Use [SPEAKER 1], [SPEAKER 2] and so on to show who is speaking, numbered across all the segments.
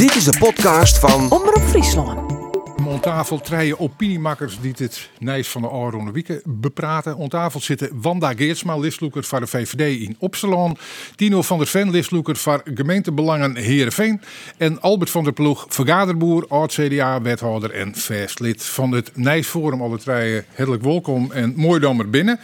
[SPEAKER 1] Dit is de podcast van
[SPEAKER 2] Omroep Friesland.
[SPEAKER 3] Om tafel treien opiniemakkers die het Nijs van de Aarone Wieken bepraten. Om tafel zitten Wanda Geertsma, listloeker van de VVD in Opsalon. Tino van der Ven, listloeker van gemeentebelangen Heerenveen. En Albert van der Ploeg, vergaderboer, oud-CDA-wethouder en vestlid van het Nijs Forum. Alle treien hartelijk welkom en mooi dan maar binnen.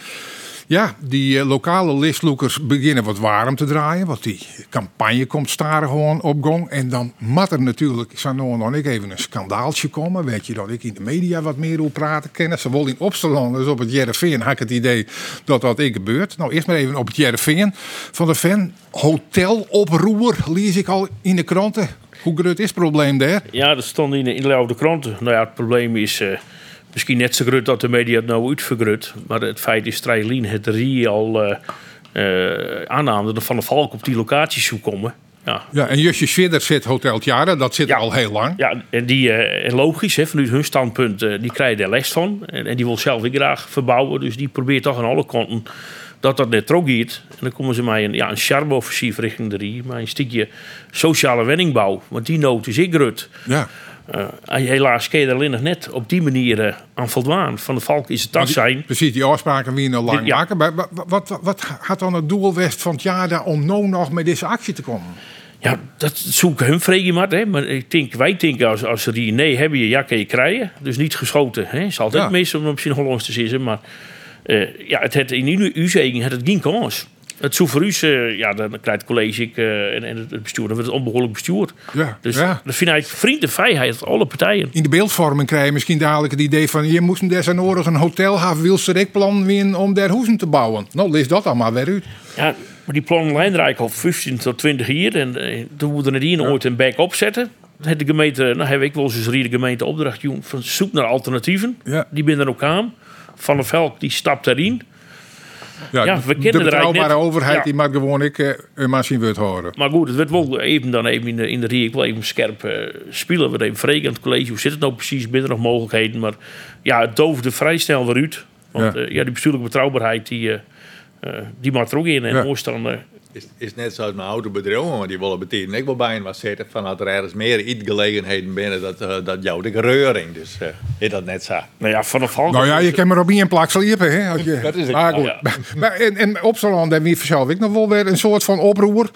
[SPEAKER 3] Ja, die eh, lokale listloekers beginnen wat warm te draaien. Want die campagne komt staren gewoon op gang. En dan mat er natuurlijk, nou nog ik even een skandaaltje komen. Weet je dat ik in de media wat meer wil praten kennen. Ze in Opsteland, dus op het Jereveen, had ik het idee dat dat ik gebeurt. Nou, eerst maar even op het Jereveen. Van de fan, hoteloproer, lees ik al in de kranten. Hoe groot is het probleem daar?
[SPEAKER 4] Ja, dat stond in de, in de kranten. Nou ja, het probleem is... eh, misschien net zo groot dat de media het nou uitvergroot. Maar het feit is Lien het rie al aannam dat er van de Valk op die locatie zou komen. Ja,
[SPEAKER 3] Ja, en Jusje Svidder zit Hotel Tjara, dat zit
[SPEAKER 4] Ja.
[SPEAKER 3] al heel lang.
[SPEAKER 4] ja en die, eh, en logisch, hè, vanuit hun standpunt, die krijgen er les van. En, en die wil zelf weer graag verbouwen. Dus die probeert toch aan alle kanten dat dat net trok gaat. En dan komen ze met een, ja, een charme-offensief richting de rie. Maar een stukje sociale wenningbouw. Want die nood is ik groot.
[SPEAKER 3] Ja.
[SPEAKER 4] Eh, helaas kun je er alleen nog net op die manier eh, aan voldaan. Van de Valk is het dat zijn.
[SPEAKER 3] Precies, die afspraken wie nog lang
[SPEAKER 4] Ja.
[SPEAKER 3] maken. Maar wa- wa- wat, wat, gaat dan het doel west van het jaar daar om nou nog met deze actie te komen?
[SPEAKER 4] Ja, dat zoeken hun vregen maar. Hè. Maar ik denk, wij denken als, als ze die nee hebben, je, ja, kan je krijgen. Dus niet geschoten. Hè. Het is altijd
[SPEAKER 3] Ja.
[SPEAKER 4] meestal om misschien Hollands te zitten. Maar eh, ja, het, het, in uw het het geen kans. Het eh, ja, dan krijgt het college ik, eh, en, en het bestuur, dan wordt het onbehoorlijk bestuurd.
[SPEAKER 3] Ja,
[SPEAKER 4] Dus
[SPEAKER 3] ja.
[SPEAKER 4] dat vind ik vriend en vrijheid van alle partijen.
[SPEAKER 3] In de beeldvorming krijg je misschien dadelijk het idee van... je moest des aan een hotel hebben, wil ze plan winnen om daar huizen te bouwen. Nou, lees dat allemaal weer uit.
[SPEAKER 4] Ja, maar die plannen eigenlijk al 15 tot 20 jaar. En eh, toen moeten we die ooit een back opzetten. De gemeente, nou heb ik wel eens een de gemeente opdracht doen van zoek naar alternatieven.
[SPEAKER 3] Ja.
[SPEAKER 4] Die binnen ook aan. Van der Velk die stapt daarin. Ja, we
[SPEAKER 3] de
[SPEAKER 4] kennen
[SPEAKER 3] betrouwbare
[SPEAKER 4] net-
[SPEAKER 3] overheid
[SPEAKER 4] ja.
[SPEAKER 3] die mag gewoon ik eh, een machine horen.
[SPEAKER 4] Maar goed, het werd wel even dan even in de, in de rie. Ik wil even scherp eh, spelen. We even vreken aan het college. Hoe zit het nou precies? Binnen nog mogelijkheden. Maar ja, het doofde vrij snel weer uit. Want
[SPEAKER 3] Ja.
[SPEAKER 4] die bestuurlijke betrouwbaarheid die, eh eh, die maakt er ook in. En
[SPEAKER 3] Ja.
[SPEAKER 4] dan...
[SPEAKER 5] is, is net zoals mijn autobedrijf, maar die willen betekenen ik wel bij een was zitten van dat er ergens meer iets gelegenheden binnen dat, eh, dat jou de reuring. Dus eh, is dat net zo.
[SPEAKER 4] nou ja, Van der Valk...
[SPEAKER 3] Nou ja, je kan maar op één plak sliepen. Hè, als je...
[SPEAKER 5] Dat is het.
[SPEAKER 3] Maar goed.
[SPEAKER 4] Ja.
[SPEAKER 3] Maar en, en Opsaland, daar wie zelf ik nog wel weer een soort van oproer.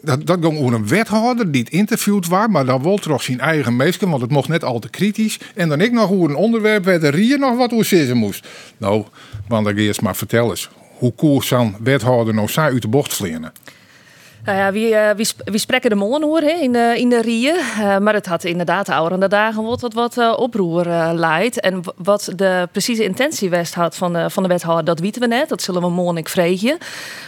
[SPEAKER 3] Dat, dat ging over een wethouder die het interviewd was, maar dan wel toch zijn eigen meesken, want het mocht net al te kritisch. En dan ik nog hoe een onderwerp werd er hier nog wat over zitten moest. Nou, Wanda Geers, maar vertel eens. Hoe koers zo'n wethouder nou saai uit de bocht vliegen?
[SPEAKER 2] Nou ja, wie, eh, wie, sp- wie spreken de molen hoor in de, in de rieën. Eh, maar het had inderdaad de oude dagen wat, wat, wat eh, oproer leidt. En wat de precieze intentie west had van de, van de wethouder, dat weten we net. Dat zullen we morgen ik vregen.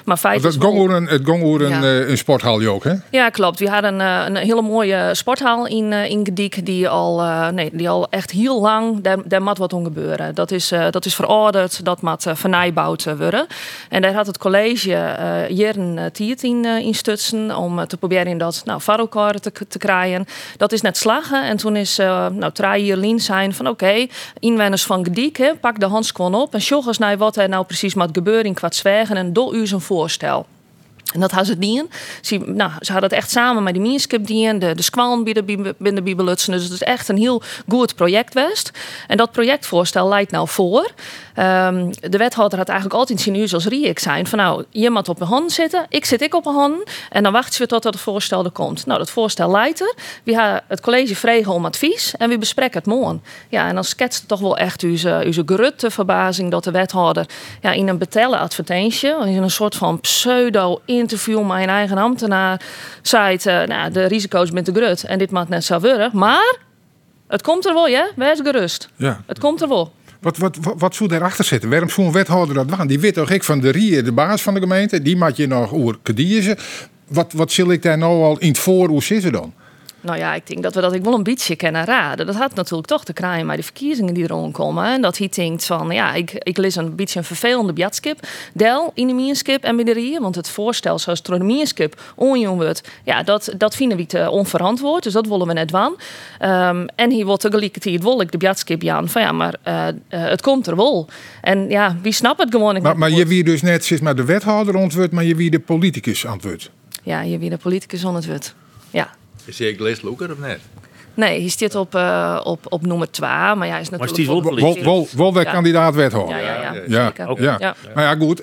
[SPEAKER 2] Maar feit
[SPEAKER 3] Dat
[SPEAKER 2] is
[SPEAKER 3] een, het een,
[SPEAKER 2] Ja.
[SPEAKER 3] een sporthal ook, hè?
[SPEAKER 2] Ja, klopt. We hadden een, een hele mooie sporthal in, in Gediek. Die al, nee, die al echt heel lang, daar, daar moet wat om gebeuren. Dat is, dat is verouderd, dat uh, vernijbouwd worden. En daar had het college jaren uh, tiert in, in Om eh, te proberen in dat nou, voor te, te krijgen. Dat is net slagen. En toen is eh nou, lien zijn van oké, inwoners van Gediek, pak de handschoen op. En sjog eens naar wat er nou precies moet gebeuren in Kwartswegen. En doe u zijn voorstel. En dat hadden ze dien. Ze, nou, ze hadden het echt samen met de Meerskip dien, de, de Squallen binnen de, Bibelutsen. Dus het is echt een heel goed project west. En dat projectvoorstel leidt nou voor. Ehm, de wethouder had eigenlijk altijd zien u als Riek zijn. Van nou, moet op een hand zitten, ik zit ik op een hand. En dan wachten we tot het voorstel er komt. Nou, dat voorstel leidt er. We gaan het college vregen om advies en we bespreken het morgen. Ja, en dan schetst het toch wel echt uw, gerutte verbazing dat de wethouder ja, in een betellen advertentie, in een soort van pseudo-interview met een eigen ambtenaar, zei het, eh, nou, de risico's met de grut en dit mag net zo worden. Maar het komt er wel, ja? Wees gerust.
[SPEAKER 3] Ja.
[SPEAKER 2] Het komt er wel.
[SPEAKER 3] Wat, wat, wat, wat zou daarachter zitten? Waarom zou een wethouder dat doen? Die weet toch ik van de Rie, de baas van de gemeente, die maakt je nog oer. Wat, wat zal ik daar nou al in het voor, hoe zit ze dan?
[SPEAKER 2] Nou ja, ik denk dat we dat ik wel een beetje kennen raden. Dat had natuurlijk toch te krijgen met de verkiezingen die er komen. En dat hij denkt van, ja, ik, ik lees een beetje een vervelende bjatskip. Del in de mierskip en bij de rieën. Want het voorstel zoals de mierskip onjong wordt. Ja, dat, dat vinden we te onverantwoord. Dus dat willen we net van. Ehm, en hier wordt tegelijkertijd wil ik de bjatskip Jan. Van ja, maar eh, eh, het komt er wel. En ja, wie snapt het gewoon?
[SPEAKER 3] Maar, maar je wie dus net sinds maar de wethouder antwoord, maar je wie de politicus antwoord.
[SPEAKER 2] Ja, je wie de politicus wordt. Ja.
[SPEAKER 5] Is hij Lesloeker of net?
[SPEAKER 2] Nee, hij zit op, uh, op, op nummer 2, maar ja, is
[SPEAKER 4] Maar
[SPEAKER 2] natuurlijk...
[SPEAKER 4] is wel
[SPEAKER 2] wel-?
[SPEAKER 3] Wel,
[SPEAKER 2] Ja.
[SPEAKER 3] kandidaat wethouder.
[SPEAKER 2] Ja, ja, ja.
[SPEAKER 3] Ja, ja.
[SPEAKER 2] Ja.
[SPEAKER 3] Maar ja, goed.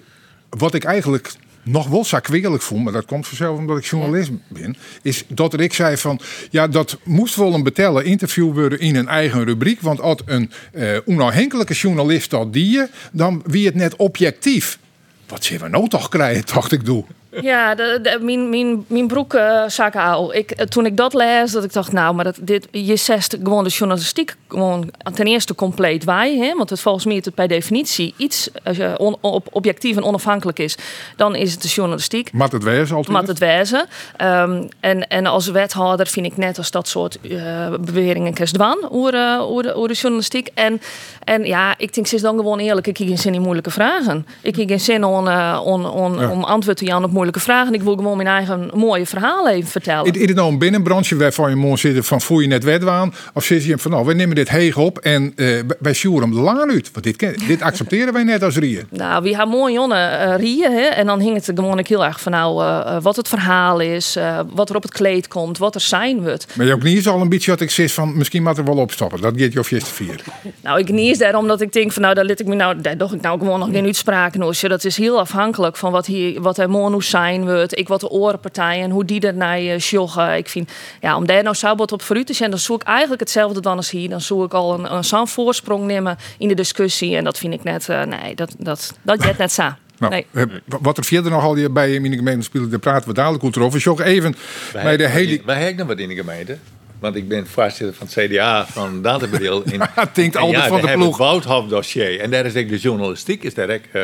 [SPEAKER 3] Wat ik eigenlijk nog wel zakweerlijk vond, maar dat komt vanzelf omdat ik journalist ben, is dat ik zei van, ja, dat moest wel een betellen interview worden in een eigen rubriek, want als een eh, onafhankelijke journalist dat die je, dan wie het net objectief. Wat zullen we nou toch krijgen, dacht ik doe.
[SPEAKER 2] Ja, de, de- mijn, mijn, mijn broek eh zak al. Ik, eh, toen ik dat las, dat ik dacht, nou, maar dat, dit, je zegt gewoon de journalistiek gewoon ten eerste compleet wij. Hè? Want het, volgens mij is het per definitie iets, on- op, objectief en onafhankelijk is, dan is het de journalistiek.
[SPEAKER 3] Maar het wees altijd.
[SPEAKER 2] Mat het wezen. Ehm, en, en als wethouder vind ik net als dat soort eh, beweringen kerst dwan over, over, de, over de journalistiek. En, en ja, ik denk, ze is dan gewoon eerlijk. Ik heb geen zin in moeilijke vragen. Ik heb geen zin om, om, om, om antwoord te gaan op moeilijke vragen. Ik wil gewoon mijn eigen mooie verhaal even vertellen.
[SPEAKER 3] Is is het nou een binnenbranche waarvan je moet zitten van voel je net wedwaan? Of zit je van nou, we nemen dit heeg op en eh, wij sjoeren hem de laan uit. Want dit, dit accepteren wij net als Rieën.
[SPEAKER 2] Nou, wie haar mooi jonne eh rieën. Hè? En dan hing het gewoon ook heel erg van nou, eh, wat het verhaal is, wat er op het kleed komt, wat er zijn wordt.
[SPEAKER 3] Maar je ook niet al een beetje dat ik zeg van misschien moet er wel opstappen. Dat gaat je of je te vier.
[SPEAKER 2] Nou, ik niet daarom dat ik denk van nou, daar liet ik me nou, daar doe ik nou gewoon nog geen uitspraken over. Dat is heel afhankelijk van wat hier, wat er morgen zijn wordt. Ik wat de orenpartijen, hoe die er naar je joggen. Ik vind, ja, om daar nou zo wat op vooruit te zijn, dan zoek ik eigenlijk hetzelfde dan als hier. Dan zoek ik al een, een zo'n voorsprong nemen in de discussie. En dat vind ik net, eh, nee, dat, dat, dat jet net zo.
[SPEAKER 3] Nou,
[SPEAKER 2] Nee.
[SPEAKER 3] eh, wat er verder nog al hier bij in de gemeente spelen, daar praten we dadelijk goed over. Jog even bij de hele.
[SPEAKER 5] Wij hebben nog wat in de gemeente. Want ik ben voorzitter van het CDA van Databedeel. In,
[SPEAKER 3] Het denkt
[SPEAKER 5] En
[SPEAKER 3] altijd
[SPEAKER 5] ja,
[SPEAKER 3] van de ploeg.
[SPEAKER 5] Het Woudhof dossier. En daar is ook de journalistiek is daar eh,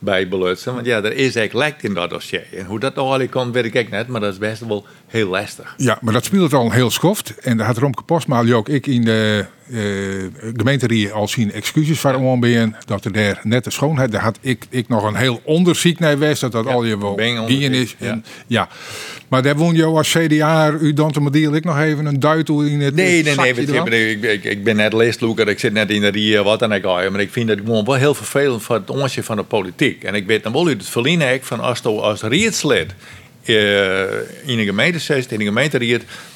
[SPEAKER 5] bij belutsen. Want ja, er is ook lekt in dat dossier. En hoe dat nou al komt, weet ik net. Maar dat is best wel heel lastig.
[SPEAKER 3] Ja, maar dat speelt al heel schoft. En daar had Romke Postmaal ook ik in de eh gemeenterie al zien excuses voor aan Dat er daar net de schoonheid. Daar had ik, ik nog een heel onderzoek naar west. Dat dat al je wel
[SPEAKER 5] ben
[SPEAKER 3] is.
[SPEAKER 5] ja.
[SPEAKER 3] En, ja. Maar daar woon je als CDA, u dan te Madiel, ik nog even een duit toe in het
[SPEAKER 5] Nee, nee, nee. je,
[SPEAKER 3] ervan?
[SPEAKER 5] ik, ik, ik ben net leesloeker, ik zit net in de rie, wat dan ook. Maar ik vind het gewoon wel heel vervelend voor het onsje van de politiek. En ik weet dan wel uit het verliezen van als als rietslid eh, in een gemeente zit, in een gemeente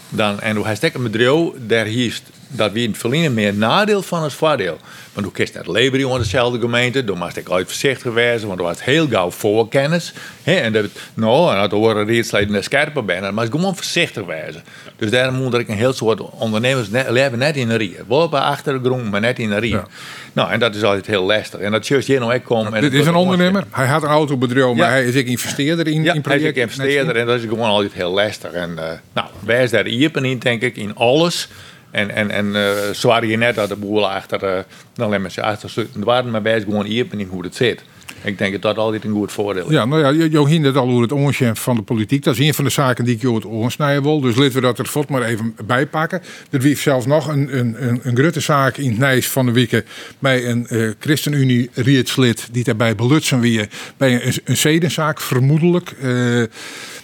[SPEAKER 5] dan, en hoe hij steekt een bedrijf, daar hiest dat we in het verliezen meer nadeel van als voordeel. Want hoe kiest net leveren onder dezelfde gemeente, dan moest ik uit voorzichtig wezen, want er was heel gauw voorkennis. Hè, en dat, nou, en dat horen rietsleden naar scherper ben, dan moest gewoon voorzichtig wezen. Dus daarom moet ik een heel soort ondernemers net, leven net in de rie. Wel op de achtergrond, maar net in de rie.
[SPEAKER 3] Ja.
[SPEAKER 5] Nou, en dat is altijd heel lastig. En dat just hier nou ook komt. en
[SPEAKER 3] Dit
[SPEAKER 5] het
[SPEAKER 3] is een ondernemer. Hij had een autobedrijf, maar hij is ook investeerder in,
[SPEAKER 5] ja,
[SPEAKER 3] in
[SPEAKER 5] hij is
[SPEAKER 3] projecten.
[SPEAKER 5] investeerder en dat is gewoon altijd heel lastig. En eh, nou, wij is daar iepen in, denk ik, in alles. En, en, en eh zwaar je net dat de boel achter, eh dan alleen maar ze achter zitten waren, maar wij is gewoon iepen in hoe het zit. Ik denk dat dat altijd een goed voordeel is.
[SPEAKER 3] Ja, nou ja, je hindert al hoe het onsje van de politiek. Dat is een van de zaken die ik je het oorsnijden wil. Dus laten we dat er vort maar even bij pakken. Er wie zelfs nog een, een, een, een grote zaak in het Nijs van de Wieken. Bij een eh ChristenUnie rietslid die daarbij belutsen weer. Bij een, een zedenzaak, vermoedelijk. eh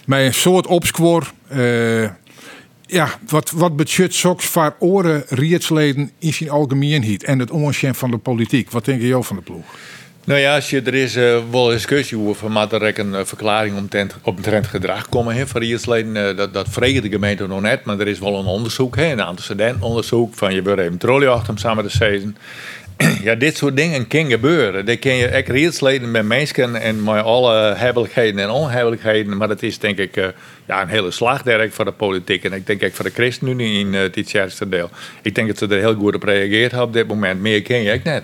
[SPEAKER 3] bij een soort opsquor. Ja, wat, wat budget soks voor oren rietsleden in zijn algemeenheid. En het onsje van de politiek. Wat denk je van de ploeg?
[SPEAKER 5] Nou ja, als je, er is eh, wel een discussie over, maar er een eh, verklaring omtrent, gedrag komen hè, van Iersleden. dat, dat vreegt de gemeente nog net, maar er is wel een onderzoek, hè, een antecedentonderzoek van je wil even trolley achter samen te zezen. ja, dit soort dingen kan gebeuren. Dat kun je echt Iersleden met mensen en met alle hebbelijkheden en onhebbelijkheden. Maar dat is denk ik eh, ja, een hele slagwerk voor de politiek. En ik denk ook voor de ChristenUnie in uh, dit deel. Ik denk dat ze er heel goed op reageerd hebben op dit moment. Meer ken je echt net.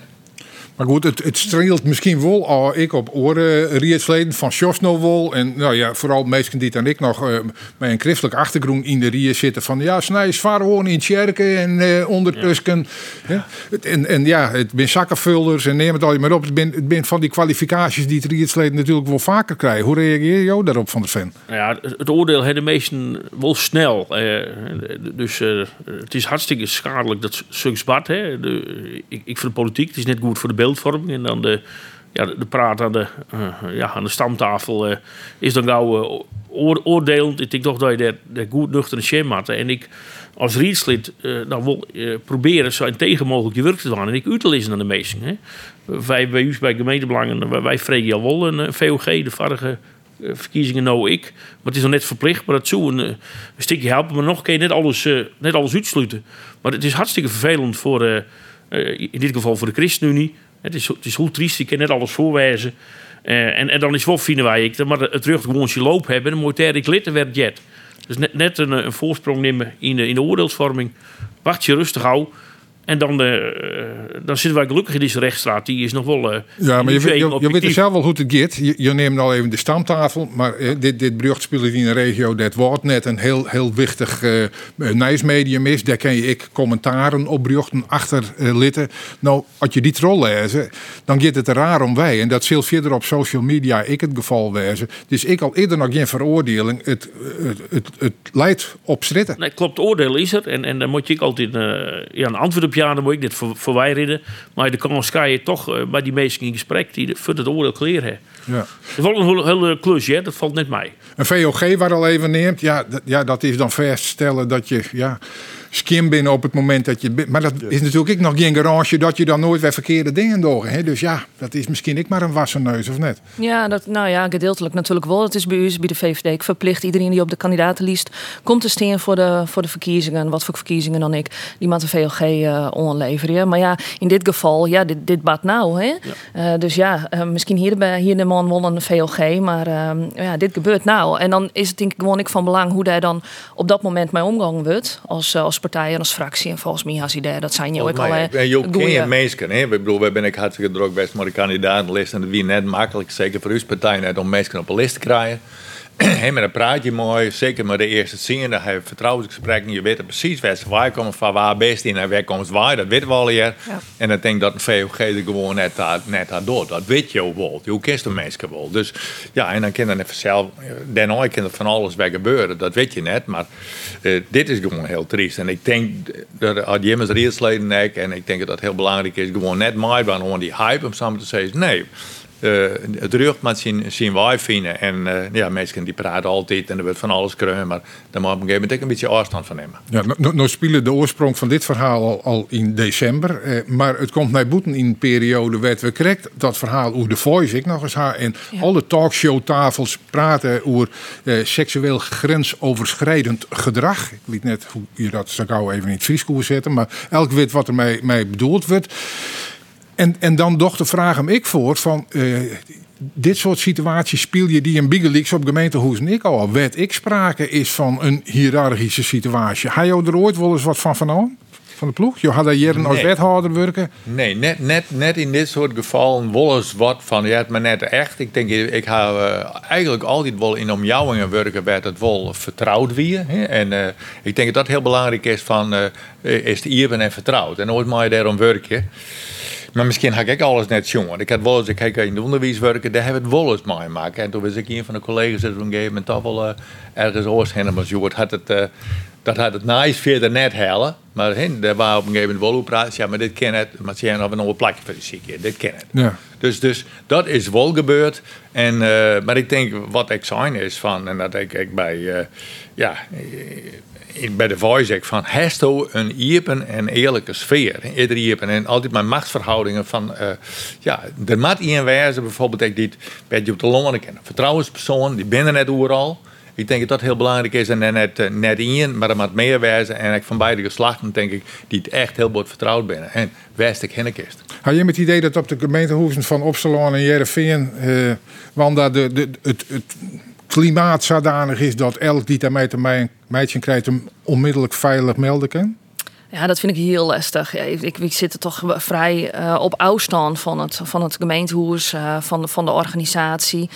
[SPEAKER 3] Maar goed, het, het streelt misschien wel al ik op oren rietsleden van Sjosno wel. En nou ja, vooral mensen die dan ik nog eh, met een christelijk achtergrond in de rie zitten. Van ja, snij zwaar gewoon in Tjerken en eh ondertussen. Ja. En, en ja, het zijn zakkenvulders en neem het al je maar op. Het ben, het ben van die kwalificaties die het rietsleden natuurlijk wel vaker krijgen. Hoe reageer je daarop van de fan?
[SPEAKER 4] Nou ja, het, oordeel hebben de meesten wel snel. eh, dus het is hartstikke schadelijk dat Suks Bart. Hè, de, ik, ik vind de politiek, het is net goed voor de En dan de, ja, de, praat aan de, eh, ja, aan de stamtafel eh, is dan gauw eh, oor- oordelend. Ik denk toch dat je daar, goed nuchter had. En ik als rietslid eh dan wil eh, proberen zo tegen mogelijk je werk te doen. En ik lezen aan de meesten. Hè. Wij bij bij gemeentebelangen, wij, vregen al wel een eh, VOG, de vorige eh, verkiezingen nou ik. Maar het is nog net verplicht, maar dat zou een, stukje helpen. Maar nog kun je net alles, uh, net alles uitsluiten. Maar het is hartstikke vervelend voor, uh, in dit geval voor de ChristenUnie. Het is, het is triest, je kan net alles voorwijzen. en, en dan is wel vinden wij ik, maar het terug gewoon je loop hebben. Dan moet ik lid werd jet. Dus net, net een, een voorsprong nemen in in de oordeelsvorming. Wacht je rustig hou. En dan, uh, dan zitten wij gelukkig in deze rechtsstraat. Die is nog wel. Uh,
[SPEAKER 3] ja, maar je, je, je, weet zelf wel hoe het gaat. Je, je neemt al even de stamtafel. Maar uh, dit, dit speelt in een regio dat wordt net een heel, heel wichtig nieuwsmedium is. Daar kan je ik commentaren op bruchten achter litten. Nou, als je die troll lezen, dan gaat het er raar om wij. En dat zal verder op social media ik het geval wezen. Dus ik al eerder nog geen veroordeling. Het, het, het, het leidt op schritten.
[SPEAKER 4] Nee, klopt. Oordeel is er. En, en dan moet je ik altijd ja, een antwoord op ja, dan moet ik dit voor, verwijderen. Maar de kans kan je toch uh, bij die mensen in gesprek die voor het oordeel kleren Ja. Dat is wel een hele klus, hè? dat valt net mij.
[SPEAKER 3] Een VOG waar al even neemt, ja, ja, dat is dan vaststellen dat je. Ja, skim binnen op het moment dat je. Maar dat is natuurlijk ik nog geen garage dat je dan nooit weer verkeerde dingen doet. Dus ja, dat is misschien ik maar een wassen neus of net.
[SPEAKER 2] Ja, dat, nou ja, gedeeltelijk natuurlijk wel. Het is bij u, bij de VVD. Ik verplicht iedereen die op de kandidatenlijst komt te staan voor de, voor de verkiezingen. Wat voor verkiezingen dan ik. Die moet de VLG uh, onleveren. Maar ja, in dit geval, ja, dit, dit bad nou. Hè? Uh, dus ja, uh, misschien hier, bij, hier de man won een VLG. Maar ehm, ja, dit gebeurt nou. En dan is het denk ik gewoon ik van belang hoe daar dan op dat moment mee omgang wordt. Als, als partij en als fractie. En volgens mij has idee, dat zijn je ook al.
[SPEAKER 5] En je ken je mensen, hè? Ik bedoel, we ben ik hartstikke druk best maar de kandidatenlijst. En het wie net makkelijk, zeker voor uw partij, net om mensen op een list te krijgen. Hey, maar dan praat je mooi, zeker met de eerste zin, dan heb je vertrouwensgesprekken. Je weet precies waar ze waar komen, van waar best in en waar komt waar, dat weten we al hier. Ja. En dan denk ik dat een VOG er gewoon net, net had door. Dat weet je ook wel. Je kent de mensen wel. Dus ja, en dan kan dan even zelf, daarna kan er van alles bij gebeuren, dat weet je net. Maar uh, dit is gewoon heel triest. En ik denk dat als Jimmers Rietsleden en ik denk dat het heel belangrijk is, gewoon net maar gewoon die hype om samen te zeggen, nee het rug met zien, zien wij vinden. En uh, ja, mensen die praten altijd en er wordt van alles kreun, maar daar moet op een gegeven moment een beetje afstand van nemen.
[SPEAKER 3] Ja, nou, nou spelen de oorsprong van dit verhaal al, al in december, eh, maar het komt naar boeten in een periode werd we correct dat verhaal over de Voice ik nog eens haar en ja. alle talkshowtafels praten over eh, seksueel grensoverschrijdend gedrag. Ik weet net hoe je dat zou even in het Fries zetten, maar elk weet wat er mee, mee bedoeld wordt. En, en dan toch de vraag hem ik voor van... Uh, dit soort situaties speel je die in Biggelix op gemeentehuizen ik al. Wet ik sprake is van een hiërarchische situatie. Ga je er ooit wel eens wat van van Van de ploeg? Je had daar jaren als wethouder werken?
[SPEAKER 5] Nee, net, net, net in dit soort gevallen wel eens wat van, ja, maar net echt. Ik denk, ik ga uh, eigenlijk altijd wel in omjouwingen werken werd het wel vertrouwd weer. Hè? En uh, ik denk dat dat heel belangrijk is van, uh, is de en vertrouwd. En ooit maar je daarom werken. Maar misschien had ik alles net jongen. Ik had wel eens, ik kijk in de onderwijs werken, daar hebben we het wel eens mee maken. En toen was ik een van de collega's dat op een gegeven moment toch wel uh, ergens oorschenen. Maar zo had het, uh, dat had het nice verder net halen. Maar he, daar waren op een gegeven moment wel op. Ja, maar dit ken het. Maar ze hebben nog een plakje voor de zieke. Dit ken het. Ja. Dus, dus dat is wel gebeurd. En, uh, maar ik denk wat ik zijn is van, en dat ik, ik bij, ja bij de voice van hesto een iepen en eerlijke sfeer. Ieder iepen en altijd mijn machtsverhoudingen van uh, ja, er moet iemand wijzen bijvoorbeeld ik dit op de longen ken. Vertrouwenspersoon, die binnen net overal. Ik denk dat dat heel belangrijk is en net, uh, net in, maar er moet meer wijzen. En ik van beide geslachten denk ik die het echt heel goed vertrouwd binnen. En wijst ik kist.
[SPEAKER 3] Had je met het idee dat op de gemeentehoeven van Opsalon en Jereveen, uh, want daar de, de, het, het klimaat zodanig is dat elk die daarmee een meidje krijgt hem onmiddellijk veilig melden kan?
[SPEAKER 2] Ja, dat vind ik heel lastig. Ja, ik, zit er toch vrij uh, op afstand van het, van het gemeentehuis, uh, van, de, van de organisatie.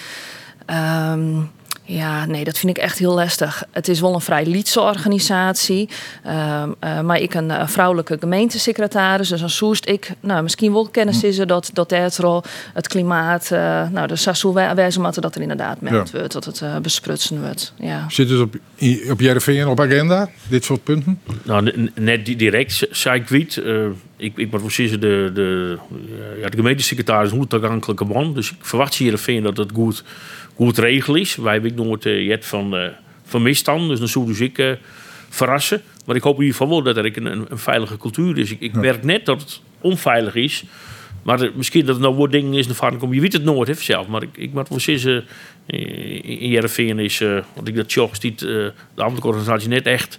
[SPEAKER 2] Um, ja, nee, dat vind ik echt heel lastig. Het is wel een vrij lietse organisatie. Uh, uh, maar ik een uh, vrouwelijke gemeentesecretaris. Dus dan zoest ik nou, misschien wel kennis is er dat, dat het, het klimaat... Uh, nou, de moeten dat er inderdaad met ja. wordt. Dat het besprutsen wordt. Ja.
[SPEAKER 3] Zit het op, op JRV op agenda, dit soort punten?
[SPEAKER 4] Nou, net direct, zei ik weet. ik, ik ben precies de, de, ja, de gemeentesecretaris hoe toegankelijke man. Dus ik verwacht hier dat het goed goed regel is. Wij hebben nooit uh, jet van, uh, van misstand, dus dan zou dus ik uh, verrassen. Maar ik hoop in ieder geval wel dat er een, een, een veilige cultuur is. Ik, ik merk net dat het onveilig is Maar eh, misschien dat er nou wat dingen is voren komen. Je weet het nooit zelf. Maar ik, ik zeggen, eh, in Jereveen is, eh want ik dat Tjoch die eh, de ambtelijke organisatie net echt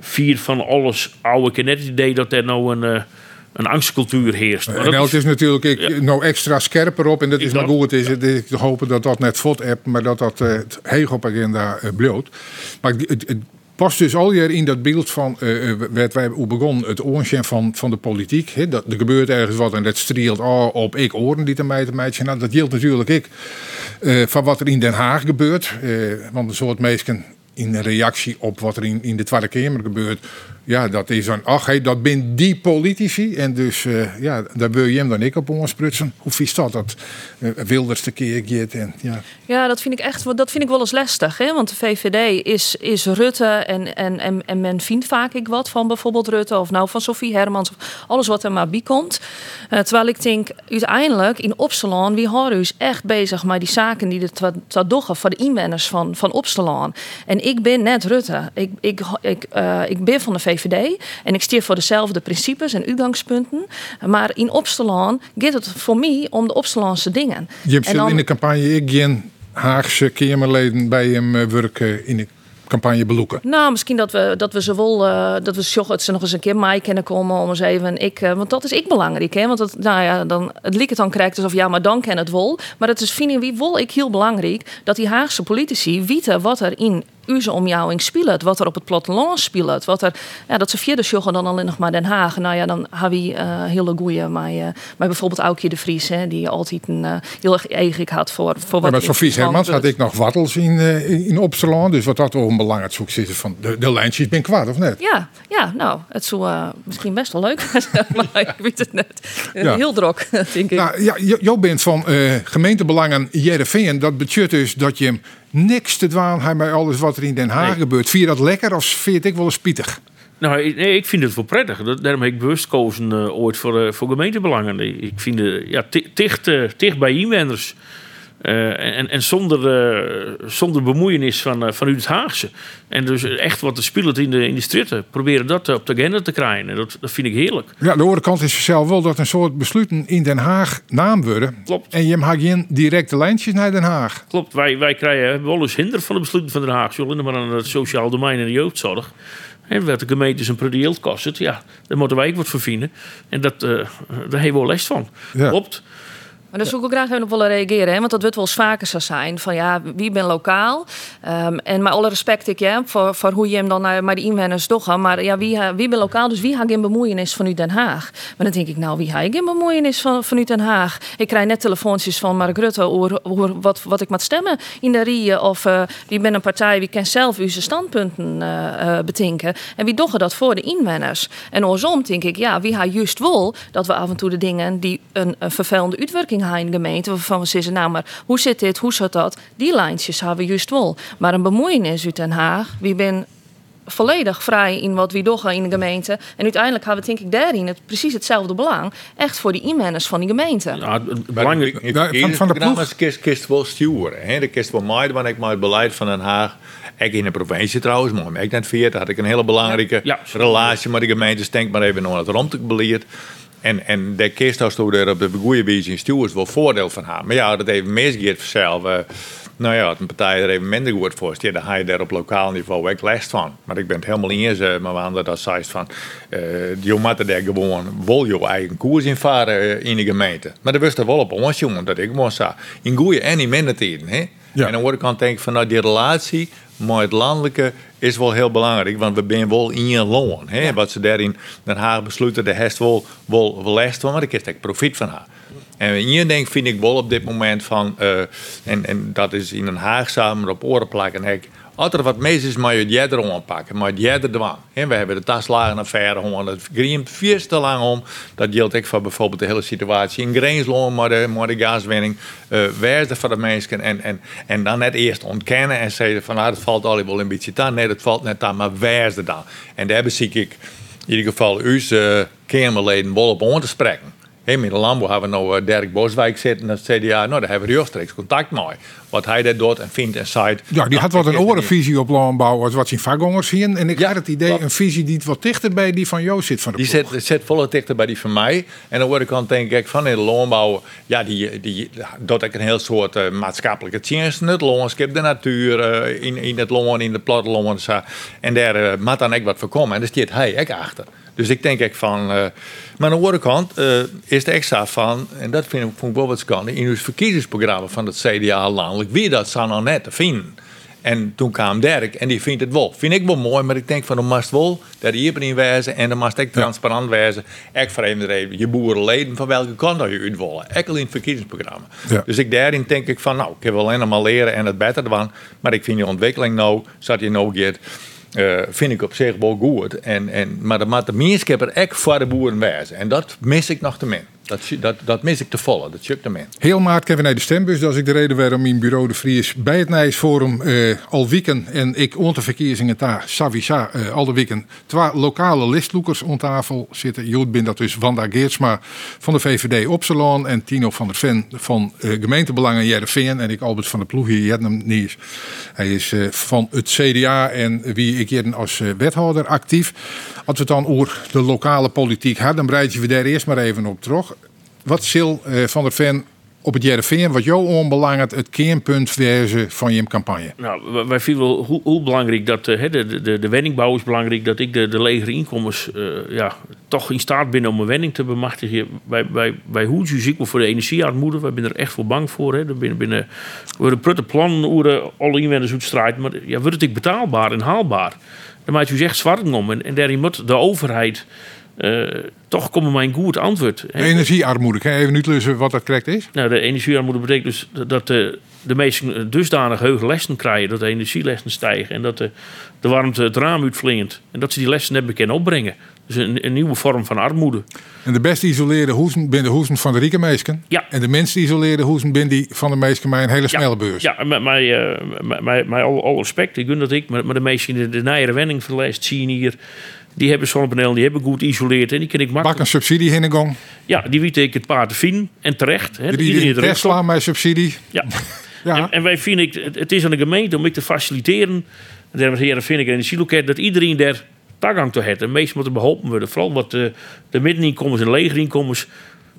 [SPEAKER 4] vier van alles oude. Ik heb net het idee dat er nou een, eh, een angstcultuur heerst. Maar
[SPEAKER 3] En
[SPEAKER 4] dat
[SPEAKER 3] nou,
[SPEAKER 4] is-
[SPEAKER 3] het is natuurlijk ik,
[SPEAKER 4] Ja.
[SPEAKER 3] nou extra scherper op. En dat
[SPEAKER 4] Ik
[SPEAKER 3] is maar
[SPEAKER 4] dat.
[SPEAKER 3] goed. Is, ik hoop dat dat net fot hebt, maar dat dat eh, het heeg op agenda eh bloot. Maar het, past dus al hier in dat beeld van eh, eh, werd wij hoe begon het oortje van, van de politiek. Dat, er gebeurt ergens wat en dat streelt oh, op ik oren die te mij te meidje. Nou, dat geldt natuurlijk ik van wat er in Den Haag gebeurt. Want een soort meesken in reactie op wat er in, in de Tweede Kamer gebeurt. Ja, dat is dan, ach, dat ben die politici. En dus, eh, ja, daar wil je hem dan ik op ontsprutsen. Hoe vies dat? Dat eh, Wilders te keer en ja.
[SPEAKER 2] Ja, dat vind ik echt dat vind ik wel eens lastig. Hè? Want de VVD is, is Rutte en, en, en, en men vindt vaak ik wat van bijvoorbeeld Rutte of nou van Sophie Hermans of alles wat er maar bij komt. Eh, terwijl ik denk, uiteindelijk in Opsalon, wie houden dus echt bezig met die zaken die er te doggen voor de inwoners van, van Opsalon. En ik ben net Rutte. Ik, ik, ik, ik ben van de VVD en ik stier voor dezelfde principes en uitgangspunten. Maar in Opsalon gaat het voor mij om de Opsalonse dingen.
[SPEAKER 3] Je hebt
[SPEAKER 2] dan-
[SPEAKER 3] in de campagne ik geen Haagse Kamerleden bij hem eh, werken in de campagne beloeken.
[SPEAKER 2] Nou, misschien dat we, dat we ze wel, eh, dat we zorgen dat ze nog eens een keer mij kunnen komen om eens even, ik, eh, want dat is ik belangrijk, hè? Want het, nou ja, dan, het liep het dan krijgt alsof ja, maar dan ken het wel. Maar het is, vind wie wel ik heel belangrijk, dat die Haagse politici weten wat er in onze omjouwing speelt, wat er op het platteland speelt, wat er, ja, dat ze via de joggen dan alleen nog maar Den Haag. Nou ja, dan hebben we eh, hele goeie, maar, eh, maar bijvoorbeeld Aukje de Vries, hè, die altijd een eh, heel erg eigen had voor, voor
[SPEAKER 3] Maar
[SPEAKER 2] wat in
[SPEAKER 3] Hermans had ik nog wattels in, in Opsalon. Dus wat dat wel een belangrijk zoek zit van de, de lijntjes ben kwaad of net?
[SPEAKER 2] Ja, ja, nou, het zou misschien best wel leuk zijn, maar ik weet het net.
[SPEAKER 3] Ja.
[SPEAKER 2] Heel druk, denk ik.
[SPEAKER 3] Nou, ja, Jo bent van gemeentebelangen Jereveen. Dat betekent dus dat je hem niks te dwaan hebt bij alles wat er in Den Haag
[SPEAKER 4] Nee.
[SPEAKER 3] gebeurt. Vind je dat lekker of vind je het ik wel eens spietig?
[SPEAKER 4] Nou, ik- nee, ik vind het wel prettig. Dat- Daarom heb ik bewust gekozen eh, ooit voor, eh, voor gemeentebelangen. Ik vind het ja, ti- dicht, eh, dicht bij inwoners. Eh, en, en zonder, eh, zonder bemoeienis van, eh, vanuit het Haagse. En dus echt wat er speelt in de, in de stritten. Proberen dat op de agenda te krijgen. En dat, dat vind ik heerlijk.
[SPEAKER 3] Ja, de andere kant is zelf wel dat een soort besluiten in Den Haag naam worden.
[SPEAKER 4] Klopt.
[SPEAKER 3] En je hebt geen directe lijntjes naar Den Haag.
[SPEAKER 4] Klopt, wij, wij krijgen wel eens hinder van de besluiten van Den Haag. Zullen maar aan het sociaal domein en de jeugdzorg. En wat de gemeentes een predieel kost, ja, daar moeten wij ook wat voor vinden. En dat, daar hebben we wel les van.
[SPEAKER 3] Ja.
[SPEAKER 4] Klopt.
[SPEAKER 2] Maar daar zou ik ook graag even op willen reageren. Hè? Want dat wordt wel eens vaker zo zijn. Van ja, wie ben lokaal? Ehm, en met alle respect ik ja, voor, voor hoe je hem dan naar, naar de inwoners toch. Maar ja, wie, ha- wie ben lokaal? Dus wie gaat geen bemoeienis vanuit Den Haag? Maar dan denk ik, nou, wie heeft geen bemoeienis van, vanuit Den Haag? Ik krijg net telefoontjes van Mark Rutte over, over wat, wat ik moet stemmen in de Rie. Of eh, wie ben een partij, wie kan zelf uw standpunten eh, betinken. En wie doggen dat voor de inwoners? En andersom denk ik, ja, wie heeft juist wel dat we af en toe de dingen die een, een vervelende uitwerking in de gemeente, waarvan we zeggen, nou maar hoe zit dit, hoe zit dat? Die lijntjes hebben we juist wel. Maar een bemoeienis uit Den Haag, wie ben volledig vrij in wat we doen in de gemeente. En uiteindelijk hebben we denk ik daarin het, precies hetzelfde belang. Echt voor die inwoners van die gemeente.
[SPEAKER 4] Ja, het- belangrijk,
[SPEAKER 3] van- van de ploeg.
[SPEAKER 5] kist, kist wel sturen. Hè? De kist wel mij, want ik maar het beleid van Den Haag. Ik in de provincie trouwens, maar ik net vier, had ik een hele belangrijke
[SPEAKER 4] Ja.
[SPEAKER 5] relatie met de gemeentes. Denk maar even naar het ruimtebeleid. En, en de kist als toen er op de goede wijze in stuurs wel voordeel van haar. Maar ja, dat even misgeeft vanzelf. eh, nou ja, een partij er even minder goed voor is, ja, dan ga je daar op lokaal niveau ook last van. Maar ik ben het helemaal eens eh, met Wanda dat zei van, eh je moet er gewoon wel je eigen koers in varen eh, in de gemeente. Maar dat wist er wel op ons, jongen, dat ik gewoon zei. In goede en in minder tijden, hè.
[SPEAKER 3] Ja.
[SPEAKER 5] En aan de andere kant denk ik van, nou, die relatie met het landelijke is wel heel belangrijk, want we zijn wel in je loon. Hè? Wat ze daar in Den Haag besluiten, de heeft wel, wel, wel last van, maar ik heb profijt van haar. En hier denk vind ik wel op dit moment van, eh, en, en dat is in Den Haag samen op oren plakken, ik, als er wat mis is, moet je het jeder aanpakken, maar het jeder dwang. En we hebben de taslagenaffaire gewoon, dat griemt veel te lang om. Dat geldt ook voor bijvoorbeeld de hele situatie in Greensloon, maar de, maar de gaswinning. eh is er voor de mensen? En, en, en dan net eerst ontkennen en zeggen van, nou, dat valt al wel een beetje aan. Nee, dat valt net aan, maar er dan? En daar zie ik in ieder geval uw uh, Kamerleden wel op aan te spreken. Hey, met de landbouw hebben we nou uh, Dirk Boswijk zitten. En dat CDA, nou, daar hebben we rechtstreeks contact mee. Wat hij daar doet en vindt en zei.
[SPEAKER 3] Ja, die had wat een andere visie op landbouw als wat zijn vakgangers zien. En ik ja, had het idee, wat, een visie die wat dichter bij die van jou zit van de
[SPEAKER 5] Die zit, zit volle dichter bij die van mij. En dan word ik aan denk ik van in de landbouw, ja, die, die, dat ik een heel soort uh, maatschappelijke dienst, het landschap, de natuur, uh, in, in het land, in de platteland. En daar uh, moet dan ook wat voor komen. En daar zit hij ook achter. Dus ik denk ik van. Uh, maar aan de andere kant uh, is het extra van, en dat vind ik, vond ik wel wat schande, in het verkiezingsprogramma van het CDA landelijk, wie dat zou nou net te vinden. En toen kwam Dirk en die vindt het wel. Vind ik wel mooi, maar ik denk van, dan moest wel daar hierin wijzen en dan moest ik transparant wijzen. Ik vreemde even je boerenleden van welke kant dat je uit willen. Ook in het verkiezingsprogramma. Ja. Dus ik daarin denk ik van, nou, ik heb wel alleen maar leren en het beter van. Maar ik vind die ontwikkeling nou, zat je nou get. Uh, vind ik op zich wel goed. En, en, maar de, de meerskepper echt voor de boeren wijzen. En dat mis ik nog te min. Dat, dat, dat mis ik te volle, dat chukt hem in.
[SPEAKER 3] Heel maart kennen we naar de stembus. Dat is ik de reden waarom mijn bureau de Vries bij het Nijsforum uh, al weekend en ik onder verkiezingen daar Savisa uh, al de weekend twee lokale listloekers aan tafel zitten. Jood bin dat dus Wanda Geertsma van de VVD Opsalon en Tino van der Ven van uh, gemeentebelangen Jereveen en ik Albert van der Ploeg hier Jetnam Nies. Hij is van het CDA en wie ik hier als wethouder actief. Als we het dan over de lokale politiek hebben, dan breiden we daar eerst maar even op terug. Wat Sil uh, van der Ven op het JRVN, wat jou onbelangrijk het kernpunt wezen van je campagne?
[SPEAKER 4] Nou, wij vinden wel hoe, hoe belangrijk dat uh, de, de, de wenningbouw is belangrijk, dat ik de, de legere inkomens uh, ja, toch in staat ben om een wenning te bemachtigen. Bij, bij, bij hoe ziek voor de energiearmoede, wij zijn er echt voor bang voor. Hè. Binnen, binnen, we hebben prutte plannen hoe alle inwoners uitstrijden, maar ja, wordt het betaalbaar en haalbaar? Dan maakt u zegt zwart om en, en daarin moet de overheid. Uh, toch komen mijn goed antwoord.
[SPEAKER 3] De energiearmoede, kan je even uitleggen wat dat correct is?
[SPEAKER 4] Nou, de energiearmoede betekent dus dat de, de mensen dusdanig hoge lessen krijgen, dat de energielessen stijgen en dat de, de warmte het raam uitvlingt en dat ze die lessen hebben kunnen opbrengen. Dus een, een, nieuwe vorm van armoede.
[SPEAKER 3] En de best geïsoleerde hoezen binnen de hoezen van de rijke meisken.
[SPEAKER 4] Ja.
[SPEAKER 3] En de minst geïsoleerde hoezen binnen die van de meisken met een hele snelle beurs.
[SPEAKER 4] Ja, met mij, uh, met, met al, al respect, ik gun dat ik, maar, maar de meesten die de, de wenning verleest, zien hier. Die hebben zonnepanelen, die hebben goed geïsoleerd en die kan ik makkelijk.
[SPEAKER 3] Bak een subsidie gang.
[SPEAKER 4] Ja, die weet ik het paard te vinden en terecht. Hè,
[SPEAKER 3] die iedereen die Tesla met subsidie.
[SPEAKER 4] Ja. ja. En, en, wij vinden ik, het is aan de gemeente om ik te faciliteren. Dames en heren, vind ik in de siloket dat iedereen daar toegang toe heeft. En meestal moeten beholpen worden. Vooral wat de, de middeninkomens en legerinkomens.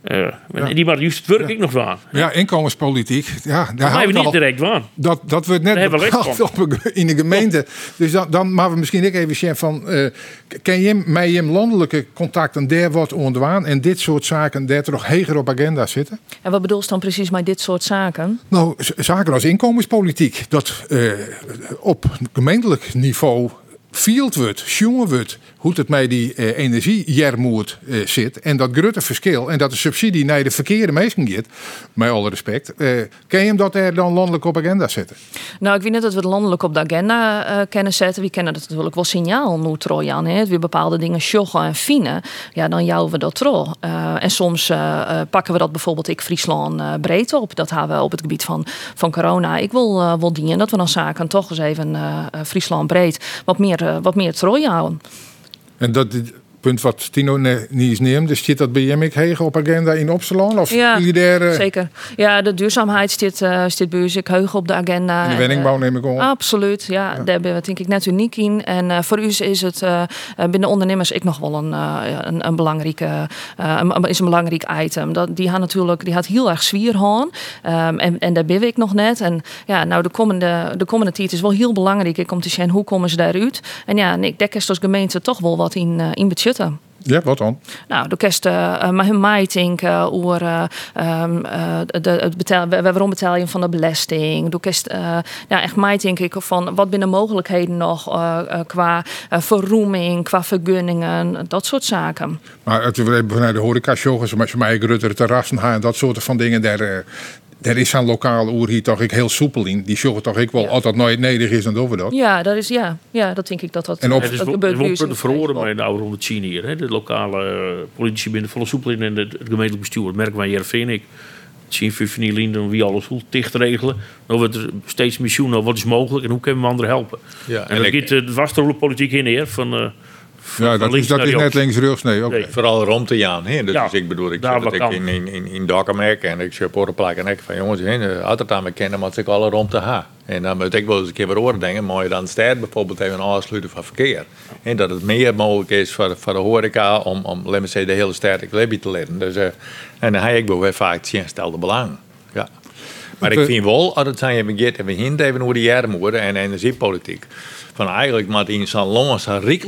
[SPEAKER 4] Uh, ja. Die maar juist het werk
[SPEAKER 3] ja.
[SPEAKER 4] ik nog aan.
[SPEAKER 3] Ja, inkomenspolitiek. Ja, daar
[SPEAKER 4] hebben we niet direct waan.
[SPEAKER 3] Dat, dat wordt net bepaald op, in de gemeente. Dus dan, dan maar we misschien ook even zeggen van... Uh, ken je met je landelijke contacten daar wordt ondwaan... en dit soort zaken daar toch heger op agenda zitten?
[SPEAKER 2] En wat bedoel je dan precies met dit soort zaken?
[SPEAKER 3] Nou, zaken als inkomenspolitiek. Dat uh, op gemeentelijk niveau field wordt, jongen wordt, hoe het met die uh, energiejermoed uh, zit. En dat grote verschil. En dat de subsidie naar de verkeerde mensen gaat. Met alle respect. Uh, kan je hem dat er dan landelijk op agenda zetten?
[SPEAKER 2] Nou, ik weet niet dat we het landelijk op de agenda kunnen zetten. We kennen dat natuurlijk wel signaal nu. Hè? We bepaalde dingen sjoggen en fine. Ja, dan jouwen we dat tro. en soms pakken we dat bijvoorbeeld ik Friesland breed op. Dat hebben we op het gebied van, van corona. Ik wil, wel dienen dat we dan zaken toch eens even Friesland breed wat meer wat meer.
[SPEAKER 3] En dat punt wat Tino niet neemt, dus zit dat bij Jemmik hegen op agenda in Opsalon? Of
[SPEAKER 2] ja, zeker. Ja, de duurzaamheid zit, uh, zit bij ons heug op de agenda.
[SPEAKER 3] En de wenningbouw neem ik om.
[SPEAKER 2] Absoluut, ja, ja. Daar hebben we denk ik net uniek in. En uh, voor u is het uh, binnen ondernemers ik nog wel een, een, een, belangrijke, een, is een belangrijk item. Dat, die had natuurlijk, die had heel erg zwier um, en, en daar ben ik nog net. En ja, nou de komende, de komende tijd is wel heel belangrijk ik, om te zien hoe komen ze daaruit. En ja, ik denk als gemeente toch wel wat in, in budget
[SPEAKER 3] ja, wat dan?
[SPEAKER 2] Nou, de kerst uh, maar mij denken over uh, um, uh, de, het betaal, waarom betaal je van de belasting. Doe kerst, ja, echt mij denk ik van wat binnen mogelijkheden nog qua verroeming, qua vergunningen, dat soort zaken.
[SPEAKER 3] Maar het we vanuit de horeca shows, maar mij Rutte terrassen en dat soort van dingen, daar, er is aan lokale oer hier toch ik heel soepel in. Die zorgen toch ik wel ja. altijd nooit nederig is en over dat.
[SPEAKER 2] Ja, dat is ja, ja, dat denk ik dat dat.
[SPEAKER 4] En op, het is wel de verhoren maar in de oude China hier. Hè. De lokale uh, politici binnen volle soepel in en het, het gemeentelijk bestuur. Dat merken wij hier vind ik. Zien dan wie alles goed dicht regelen. Dan wordt er steeds missioen. Nou, wat is mogelijk en hoe kunnen we anderen helpen? Ja, en, en dan gaat de vaste politiek in neer van. Uh,
[SPEAKER 3] Ja, dat is,
[SPEAKER 4] links
[SPEAKER 3] dat is net
[SPEAKER 4] rechts.
[SPEAKER 3] links rechts. Nee.
[SPEAKER 4] Nee.
[SPEAKER 5] Vooral rond te Jaan. Hè? Dus
[SPEAKER 4] Ja,
[SPEAKER 5] ik bedoel, ik zit ik in, in, in, in en ik zit op plek en ik van jongens, hè, altijd aan me kennen, maar ik alle rond te ha. En dan moet ik wel eens een keer wat oren denken, maar je dan stad bijvoorbeeld even aansluiten van verkeer. En dat het meer mogelijk is voor, voor de horeca om, om laten we zeggen, de hele stad leven te leiden. Dus, eh, en dan heb ik wel weer vaak het stelde belang. Maar ik vind wel, als het zijn even gaat, en we hint even over de jaren en energiepolitiek. Van eigenlijk moet in land, zo'n rijk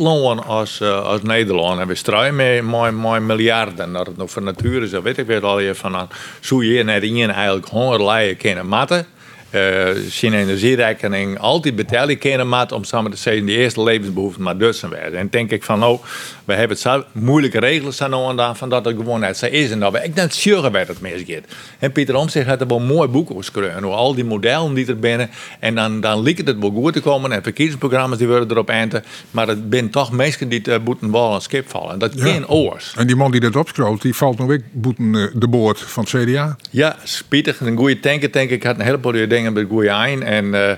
[SPEAKER 5] als, eh, als Nederland, en we strijden met, met, met miljarden, dat het nog voor natuur is, dat weet ik weer al je van, zou je net in eigenlijk hongerlijden kunnen matten. Eh zijn energierekening altijd betalen kunnen om samen te zeggen die eerste levensbehoeften maar dus werden. En denk ik van nou, we hebben het zo moeilijke regels aan nou en dan van dat het gewoon net zo is en dat we ik net sure bij het. En Pieter Omtzigt had er wel een mooi boek over geschreven hoe al die modellen die er binnen en dan, dan lijkt het wel goed te komen en verkiezingsprogramma's die worden erop enten, maar het zijn toch mensen die uh, boeten bal en skip vallen. Dat
[SPEAKER 3] Ja.
[SPEAKER 5] geen oors.
[SPEAKER 3] En die man die dat opscroolt, die valt nog weer boeten eh, de boord van het CDA.
[SPEAKER 5] Ja, spietig. Een goede tanker, denk ik. had een heleboel dingen met goede eind. En eh,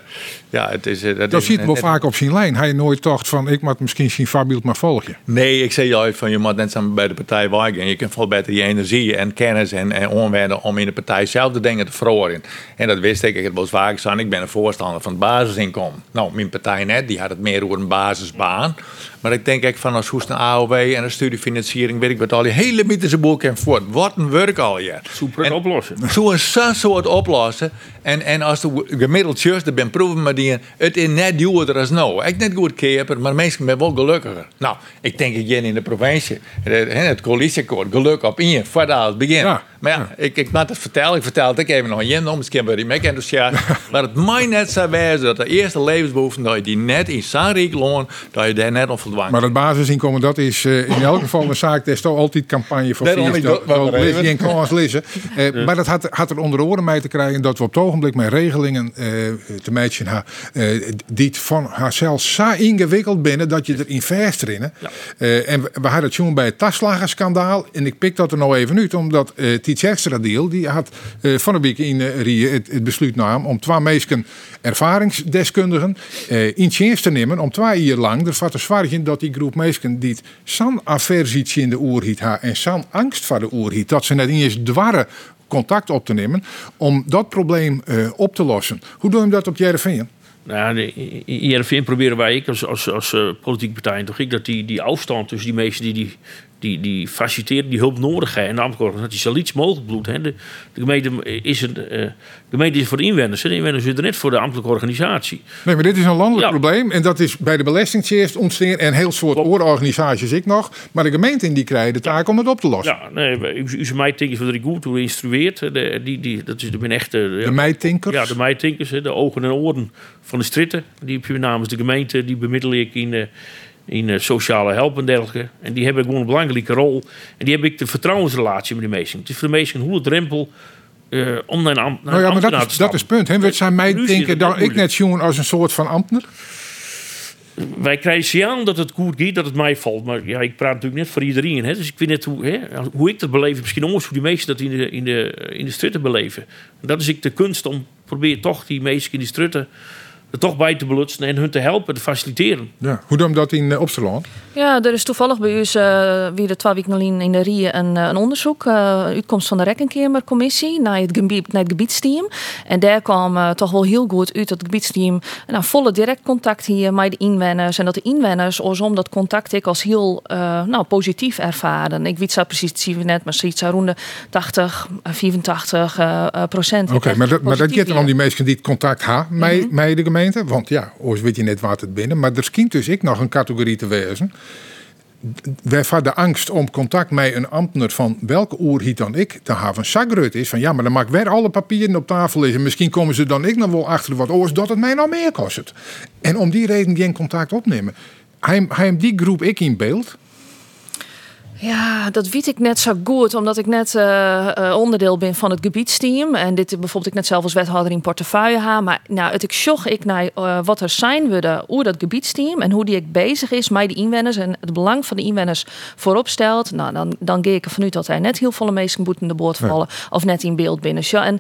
[SPEAKER 5] ja, het is... eh,
[SPEAKER 3] Dat
[SPEAKER 5] is
[SPEAKER 3] ziet wel
[SPEAKER 5] net-
[SPEAKER 3] vaak op zijn lijn. Hij nooit dacht van, ik moet misschien zijn voorbeeld maar volgen.
[SPEAKER 5] Nee, ik zeg juist van je moet net samen bij de partij werken. Je kunt veel beter je energie en kennis en, en omwenden om in de partij zelf de dingen te verhoren. En dat wist ik. Ik heb wel eens vaak gezegd, ik ben een voorstander van het basisinkomen. Nou, mijn partij net, die had het meer over een basisbaan. Maar ik denk ik van als hoest een AOW en een studiefinanciering, weet ik wat al die hele mythische boeken en voort. Wat een werk al je.
[SPEAKER 4] Super
[SPEAKER 5] En-
[SPEAKER 4] oplossen.
[SPEAKER 5] Zo'n soort oplossen. En, en als de gemiddeld just, er ben proeven maar die het is net duurder als nou. Ik net goed keper, maar mensen zijn wel gelukkiger. Nou, ik denk in de provincie, het, het coalitieakkoord, geluk op in, voordat het begint.
[SPEAKER 3] Ja.
[SPEAKER 5] Maar ja, ik, ik moet het vertellen, ik vertel het ook even nog aan je, nog misschien ben ik mee enthousiast. maar het mij net zo wijzen dat de eerste levensbehoeften, dat je die net in zo'n rijk loon, dat je daar net op verdwangt.
[SPEAKER 3] Maar dat basisinkomen, dat is eh, in elk geval een zaak. Daar is toch altijd campagne voor. Vier-
[SPEAKER 5] ik dat
[SPEAKER 3] dat in kans lezen. Eh, Maar dat had, had er onder oren mee te krijgen dat we op het ogenblik met regelingen eh, te matchen ha, eh, die het van haarzelf zo ingewikkeld binnen dat je erin verstrinnen. Eh, en we, we hadden het toen bij het taslagerschandaal. En ik pik dat er nou even uit, omdat eh die deal die had eh, van een week in eh, Rie het, besluit nam om twee meesken ervaringsdeskundigen eh, in dienst te nemen om twee jaar lang ervoor te zorgen dat die groep meesken die zo'n aversie in de oerhiet ha en zo'n angst voor de oerhiet dat ze net eens dwarren contact op te nemen om dat probleem op te lossen. Hoe doe je dat op Jereveen?
[SPEAKER 4] Nou, in IRVN proberen wij, ik als, als, als politieke partij, toch ik, dat die, die afstand tussen die mensen die die, die, die faciliteren, die hulp nodig hebben, en de ambtelijke organisatie zo liefst mogelijk bloed. Hè. De, de, gemeente is een, eh, de gemeente is voor de inwoners, de inwoners zitten net voor de ambtelijke organisatie.
[SPEAKER 3] Nee, maar dit is een landelijk
[SPEAKER 4] Ja.
[SPEAKER 3] probleem. En dat is bij de Belastingdienst ontstaan en heel soort oororganisaties ik nog. Maar de gemeente die krijgen de taak om het op te lossen.
[SPEAKER 4] Ja, nee, u, mij tinkers wat ik goed hoe instrueert. De, die, die, dat is de ben echte.
[SPEAKER 3] De meitinkers.
[SPEAKER 4] Ja, de meitinkers, de ogen en oren van de stritten. Die heb je namens de gemeente, die bemiddel ik in, eh, in eh, sociale help en dergelijke. En die hebben gewoon een belangrijke rol. En die heb ik de vertrouwensrelatie met de meesten. Het is voor de meesten een drempel eh, om naar een ambt naar
[SPEAKER 3] Nou ja, maar dat
[SPEAKER 4] ambtenaar
[SPEAKER 3] is, dat is het punt. Hè. Wat zijn mij denken dat ik net jongen als een soort van ambtenaar?
[SPEAKER 4] Wij krijgen signaal dat het goed gaat, dat het mij valt. Maar ja, ik praat natuurlijk net voor iedereen. Hè? Dus ik weet net hoe, hè, hoe ik dat beleef. Misschien anders hoe die meesten dat in de, in de, in de stritten beleven. En dat is ik de kunst om probeer toch die meesten in die stritten er toch bij te belutsen en hun te helpen, te faciliteren.
[SPEAKER 3] Ja. Hoe doen we dat in uh, Opsterland?
[SPEAKER 2] Ja, er is toevallig bij ons uh, wie de twee weken in de Rie een, een onderzoek, uh, uitkomst van de Rekkenkamercommissie naar het, gebied, naar het gebiedsteam. En daar kwam uh, toch wel heel goed uit dat het gebiedsteam nou, volle direct contact hier met de inwoners. En dat de inwoners om dat contact ik als heel nou, positief ervaren. Ik weet zo precies het zien we net, maar zoiets rond de 80, 85 procent.
[SPEAKER 3] Oké, okay, maar, dat, maar dat gaat dan om die mensen die het contact hebben met, mm -hmm. met de gemeente. Want ja, ooit weet je net wat het binnen. Maar er schijnt dus ik nog een categorie te wezen. Waarvan de angst om contact met een ambtenaar van welke oerhiet dan ik te hebben zagrut is. Van ja, maar dan maak weer alle papieren op tafel liggen. Misschien komen ze dan ik nog wel achter wat oors dat het mij nou meer kost. En om die reden geen contact opnemen. Hij, hij die groep ik in beeld.
[SPEAKER 2] Ja, dat weet ik net zo goed, omdat ik net uh, onderdeel ben van het gebiedsteam. En dit bijvoorbeeld ik net zelf als wethouder in portefeuille ha. Maar nou, het ik zocht ik naar uh, wat er zijn we hoe dat gebiedsteam en hoe die ik bezig is met de inwoners en het belang van de inwoners voorop stelt. Nou, dan, dan ga ik ervan uit dat hij net heel veel meesten moeten de boord vallen of net in beeld binnen. Ja, en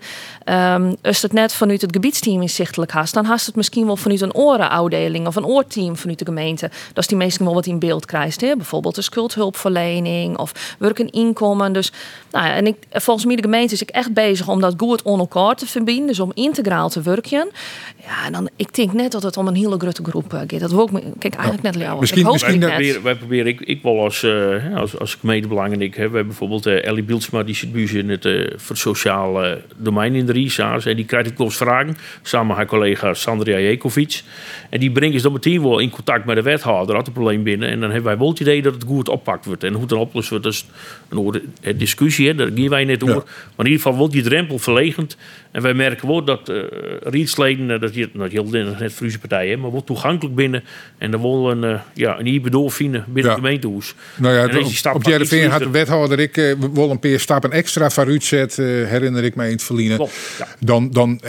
[SPEAKER 2] um, als het net vanuit het gebiedsteam inzichtelijk haast, dan haast het misschien wel vanuit een orenafdeling of een oorteam vanuit de gemeente. Dat is die meesten wel wat in beeld krijgt. Hè? Bijvoorbeeld de schuldhulpverlening of werken inkomen. Dus nou ja, en ik, volgens mij de gemeente is ik echt bezig om dat goed on elkaar te verbinden. Dus om integraal te werken. Ja, en dan, ik denk net dat het om een hele grote groep uh, gaat. Dat wil ik, kijk eigenlijk net jou.
[SPEAKER 3] Misschien, ik misschien
[SPEAKER 4] wij, proberen, wij proberen, ik, ik wil als, uh, als, als gemeentebelang en ik, hè, we hebben bijvoorbeeld uh, Ellie Bieldsma, die zit in het uh, voor sociaal domein in de RISA's. En die krijgt ik eens vragen, samen met haar collega Sandria Jekovic. En die brengen ze dan meteen wel in contact met de wethouder, had het probleem binnen. En dan hebben wij wel het idee dat het goed oppakt wordt. En hoe het dan wordt, dat is een discussie, hè, daar gaan wij net over. Maar in ieder geval wordt die drempel verlegend. En wij merken wel dat uh, rietsleden, dat je nou, heel net Friese partijen, maar wordt toegankelijk binnen. En dan willen we een, uh, ja, een vinden binnen ja. het gemeentehuis.
[SPEAKER 3] Nou ja, op, op Jereveen had de wethouder ik uh, wel een paar stappen extra voor uitzet, uh, herinner ik mij in het verliezen. Ja. Dan, dan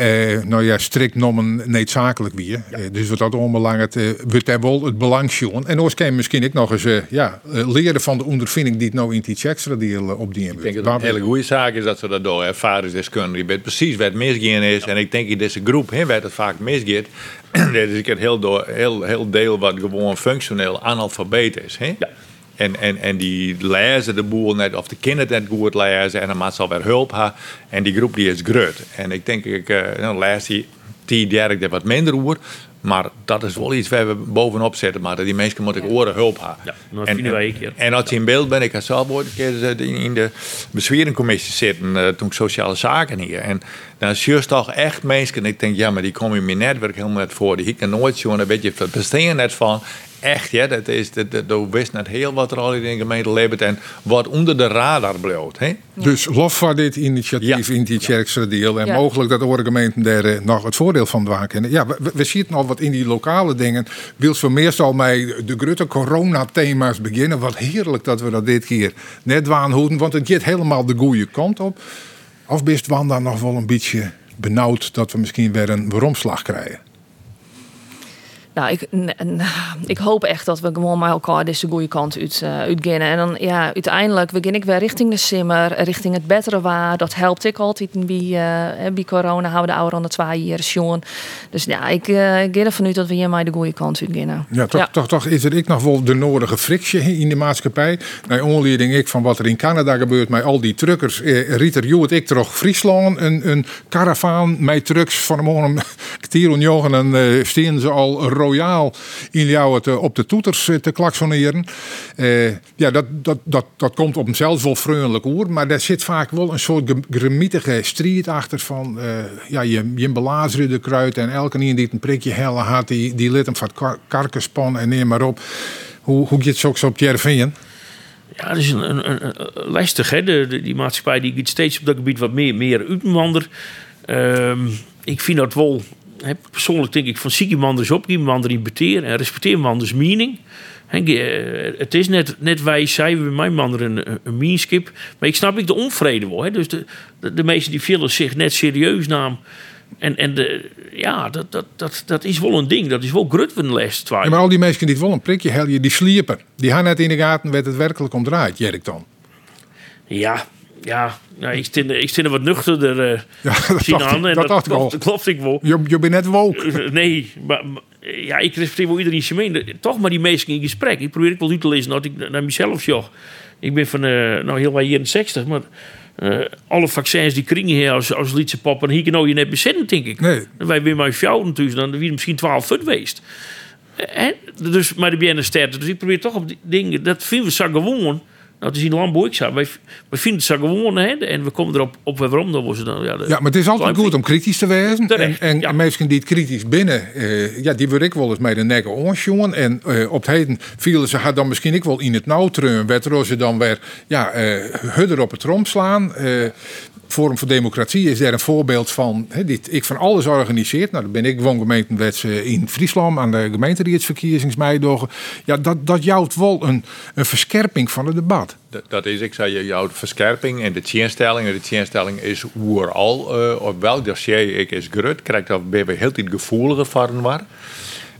[SPEAKER 3] nou ja, strikt nomen noodzakelijk weer. Dus wat dat onbelangrijk wordt daar wel het belang zien. En kan misschien ik nog eens ja, leren van de ondervinding die het nou in die extra deel op die
[SPEAKER 5] Ik denk dat het een hele goede zaak is dat ze dat door ervaringsdeskundigen. Je bent precies wat misgaan is. En ik denk in deze groep hè, waar het vaak misgaat. dat is het heel, door, heel, heel deel wat gewoon functioneel analfabeet is. Hè? Ja. En, en, en die lezen de boel net, of de kinderen net goed lezen. En dan maakt ze alweer hulp hebben. En die groep die is groot. En ik denk, ik uh, nou, lees die die derde wat minder oer. Maar dat is wel iets waar we bovenop zetten. Maar die mensen moeten ik oren hulp hebben.
[SPEAKER 4] Ja, dat en, wij
[SPEAKER 5] en, en als je in beeld bent, ik had zelf ooit een keer in de bezweringscommissie zitten. Uh, toen ik sociale zaken hier. En dan zie je toch echt mensen. En ik denk, ja, maar die komen in mijn netwerk helemaal net voor. Die ik nooit zo een beetje bestaan net van echt, ja, dat is, dat, dat, wist net heel wat er al in de gemeente leeft en wat onder de radar bloot. Hè?
[SPEAKER 3] Dus lof voor dit initiatief in die Tjerkse deel en mogelijk dat de gemeenten daar eh, nog het voordeel van waken. Ja, we, we zien al wat in die lokale dingen. Wil zo meestal met de grote corona-thema's beginnen. Wat heerlijk dat we dat dit keer net waanhoeden, want het gaat helemaal de goede kant op. Of best Wanda nog wel een beetje benauwd dat we misschien weer een weeromslag krijgen?
[SPEAKER 2] Nou, ik, ik hoop echt dat we gewoon met elkaar deze goede kant uit, uh, uitginnen. En dan, ja, uiteindelijk begin ik weer richting de simmer, richting het betere waar. Dat helpt ik altijd bij, uh, bij corona, houden de ouder aan de twee jaar jongen. Dus ja, ik, uh, ik ga ervan uit dat we hier maar de goede kant uitginnen.
[SPEAKER 3] Ja, toch, toch, toch is er ik nog wel de nodige frictie in de maatschappij. Naar onleiding ik van wat er in Canada gebeurt met al die truckers. Eh, Rieter Joet, ik terug Friesland, een, een karavaan met trucks van morgen. Tieren jongen en uh, steen ze al royaal in jou het op de toeters te klaksoneren. Uh, ja, dat, dat, dat, dat komt op hemzelf wel vriendelijk oer, maar daar zit vaak wel een soort gemietige strijd achter van uh, ja, je, je belazeren de kruid en elke die een prikje helle had, die, die lid hem van het karkenspan en neem maar op. Hoe, hoe gaat het zo op Jervingen?
[SPEAKER 4] Ja, dat is een, een, lastig, hè? Die maatschappij die gaat steeds op dat gebied wat meer, meer uitwanderen. Um, ik vind dat wel persoonlijk denk ik van zie iemand dus op, iemand erin beteer en respecteer man dus mening. het is net, net wij zeiden we mijn man een, een meanskip. Maar ik snap ik de onvrede wel. Dus de, de, de meesten die willen zich net serieus naam. En, en de, ja, dat, dat, dat, dat is wel een ding. Dat is wel grut van de les.
[SPEAKER 3] Ja, maar al die mensen die het wel een prikje helden, die sliepen. Die gaan net in de gaten werd het werkelijk om draait, Jerk dan.
[SPEAKER 4] Ja, ja, nou, ik stin, ik er wat nuchterder uh, ja,
[SPEAKER 3] dat aan.
[SPEAKER 4] En
[SPEAKER 3] dat, dat,
[SPEAKER 4] klopt, klopt ik wel.
[SPEAKER 3] Je, je bent net woke.
[SPEAKER 4] Eh, nee, maar, ja, ik respecteer wel iedereen mening. Toch maar die mensen in gesprek. Ik probeer ik wel uit te lezen dat ik naar mezelf joh. Ik ben van, uh, nou heel wat 61, maar uh, alle vaccins die kringen hier als, als lietse pop en hier nou je net bezinnen, denk ik.
[SPEAKER 3] Nee.
[SPEAKER 4] Wij weer maar jou natuurlijk, dan wie misschien 12 fut geweest. En, dus, maar de BNS Dus ik probeer toch op die dingen, dat vinden we zo gewoon nou, het is in Lambo, ik wij, wij vinden het zo gewoon hè, en we komen erop op waarom dan was het dan. Ja,
[SPEAKER 3] ja, maar het is altijd goed om kritisch te wezen. en, en ja. mensen die het kritisch binnen, uh, ja, die wil ik wel eens met de nek jongen. En uh, op het heden vielen ze dan misschien ik wel in het nauw treun, werd ze dan weer ja, uh, hudder op het trom slaan. Forum voor Democratie is daar een voorbeeld van. Hè, dit, ik van alles organiseert. Nou, dan ben ik gewoon gemeentenwets in Friesland aan de gemeenteraadsverkiezingsmeidogen. Ja, dat, dat jouwt wel een, een van het debat.
[SPEAKER 5] Dat, is, ik zei, jouw verscherping en de tjenstelling. En de tjenstelling is overal, uh, op welk dossier ik is gerut, krijg dat ben we heel iets gevoeliger van waar.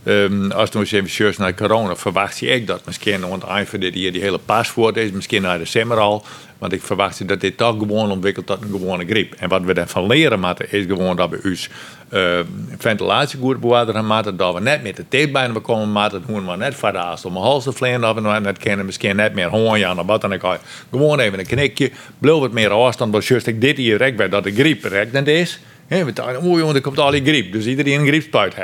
[SPEAKER 5] Um, als we even naar corona, verwacht je ik dat misschien aan het eind van jaar die hele paspoort is, misschien naar december al. Want ik verwacht dat dit toch gewoon ontwikkelt tot een gewone griep. En wat we daarvan leren moeten, is gewoon dat we ons uh, ventilatie goed bewaren moeten. Dat we net met de tape bijna komen moeten. Dat we net voor de haast om mijn hals te vliegen. Dat we net kennen, misschien net meer of wat dan ook. Gewoon even een knikje. Blijf wat meer afstand. Want juist ik dit hier rek bij dat de griep rekkend is. We dachten, oeh jongen, er komt al die griep. Dus iedereen een griepspuit.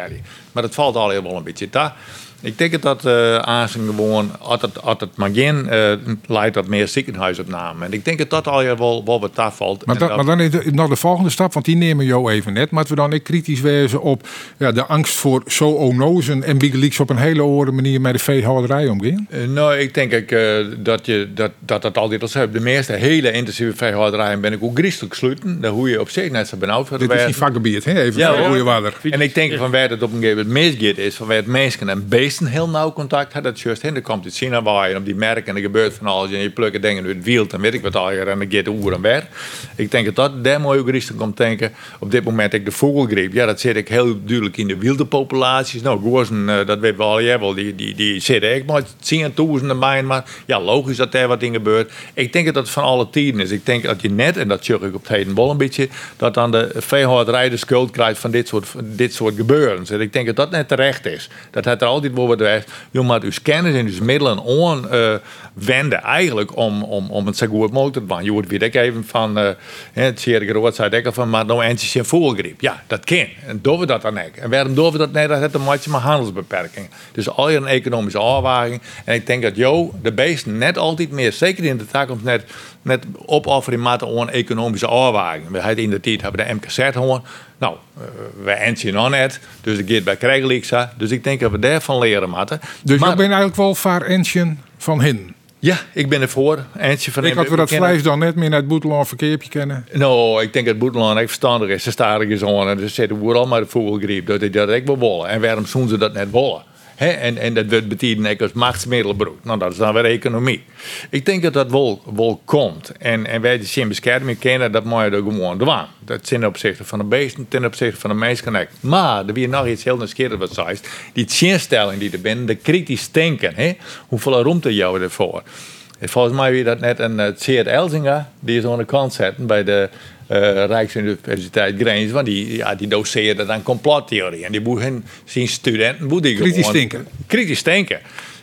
[SPEAKER 5] Maar dat valt al heel wel een beetje daar. Ik denk dat uh, gewoon, als het, als het maar geen uh, leidt tot meer ziekenhuisopname. En ik denk dat dat al wel, wel wat valt.
[SPEAKER 3] Maar, dat, maar dan is nog de volgende stap, want die nemen jou even net. Maar we dan ik kritisch wezen op ja, de angst voor zo onozen en bigelieks op een hele andere manier met de veehouderij omgaan?
[SPEAKER 5] Uh, nou, ik denk ik, uh, dat, je, dat, dat dat altijd al De meeste hele intensieve veehouderijen ben ik ook griezelig sluiten. Daar hoe je op zich net zo benauwd voor
[SPEAKER 3] Dit is die vakgebied, hè? Even ja, water.
[SPEAKER 5] En ik denk van waar het op een gegeven moment misgeet is, van waar het mensen en beesten heel nauw contact had. Dat juist in, dan komt het waar je op die merken en er gebeurt van alles. En je plukt dingen uit het wild en weet ik wat al. En dan gaat de oer en weer. Ik denk dat dat daar mooi ook richting komt denken. Op dit moment ik de vogelgriep. Ja, dat zit ik heel duidelijk in de wilde populaties. Nou, gozen, uh, dat weten we al. Ja, wel, die, die, die zitten echt maar tienduizenden mijn. Maar ja, logisch dat er wat in gebeurt. Ik denk dat het van alle tijden is. Ik denk dat je net, en dat zeg ik op het heden wel een beetje, dat dan de veehouderij de schuld krijgt van dit soort, dit soort gebeuren. Ik denk dat dat net terecht is. Dat het er altijd wordt je moet uw kennis en uw middelen aan wenden eigenlijk om, om, om het zo goed mogelijk te doen. Je wordt weer even van, uh, het zeer groot zei ik van, maar nou eentje een voelgriep. Ja, dat kan. En doen we dat dan niet. En waarom doen we dat niet? Dat heeft een maatje met handelsbeperking. Dus al je een economische afwaging. En ik denk dat jou de beest net altijd meer, zeker in de toekomst, net, net opofferen maat aan economische afwaging. We hebben in de tijd hebben de MKZ gewoon nou, uh, wij eentje nog net, dus ik gaat bij Krijgelijksa. Dus ik denk dat we daarvan leren moeten.
[SPEAKER 3] Dus maar, ik ben eigenlijk wel vaar eentje van hen.
[SPEAKER 5] Ja, ik ben ervoor. Eentje van
[SPEAKER 3] ik had we dat vlees dan net meer naar het Boeteland verkeerpje kennen.
[SPEAKER 5] Nou, ik denk dat Boeteland echt verstandig is. Ze staan er zo en ze zitten vooral maar de vogelgriep. Dat ik dat ik wel willen. En waarom doen ze dat net en, en dat betekent als machtsmiddelbroek. Nou, dat is dan weer economie. Ik denk dat dat wel, komt. En, en wij die zien bescherming kennen, dat moet je er gewoon doen. Dat ten opzichte van de beesten, ten opzichte van de mensen. Maar er weer nog iets heel nieuwsgierig wat zei. Die zinstelling die er bent, de kritisch denken. He? Hoeveel ruimte jou ervoor? Volgens mij weer dat net een uh, Seert Elzinga, die is aan de kant zetten bij de uh, Rijksuniversiteit Grijns, want die, ja, die doseerde dan complottheorie. En die moeten zien studenten moeten
[SPEAKER 3] Kritisch denken.
[SPEAKER 5] Kritisch denken.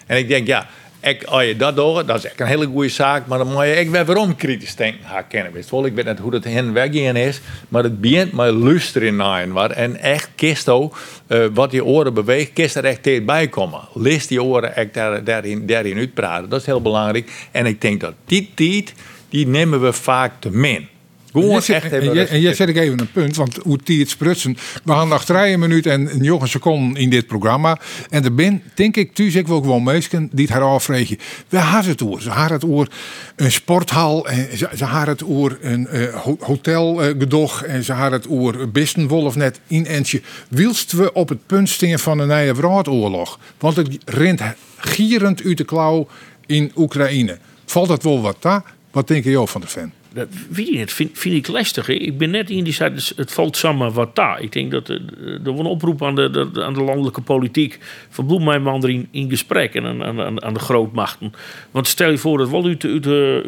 [SPEAKER 5] En ik denk, ja, ik, als je dat doet, dat is echt een hele goede zaak. Maar dan moet je ik weet waarom kritisch denken gaan kennen. Weet wel, ik weet niet hoe dat hen weggaan is. Maar het begint met luisteren naar wat. En echt kist ook, uh, wat je oren beweegt, kist er echt bij komen. Lees die oren echt daar, daarin, daarin uitpraten. Dat is heel belangrijk. En ik denk dat die tijd, die nemen we vaak te min.
[SPEAKER 3] Gewoon echt en, je, en jij zet ik even een punt, want hoe die het sprutsen. We gaan nog drie minuut en nog een seconde in dit programma. En er ben, denk ik, thuis ik wil gewoon mensen die het haar afvregen. We hebben het oor. Ze hebben het oor een sporthal. En ze, ze hebben het oor een uh, hotelgedog. en ze hebben het oor Bistenwolf net in Entje. Wilst we op het punt staan van een nieuwe wereldoorlog? Want het rent gierend uit de klauw in Oekraïne. Valt dat wel wat daar? Wat denk je van de fan?
[SPEAKER 4] Dat vind, vind, ik lastig. Hè? Ik ben net in die zei, dus het valt samen wat daar. Ik denk dat er, er een oproep aan de, aan de landelijke politiek van Bloemijnman in, in gesprek en aan, aan, aan de grootmachten. Want stel je voor dat wel uit, uit,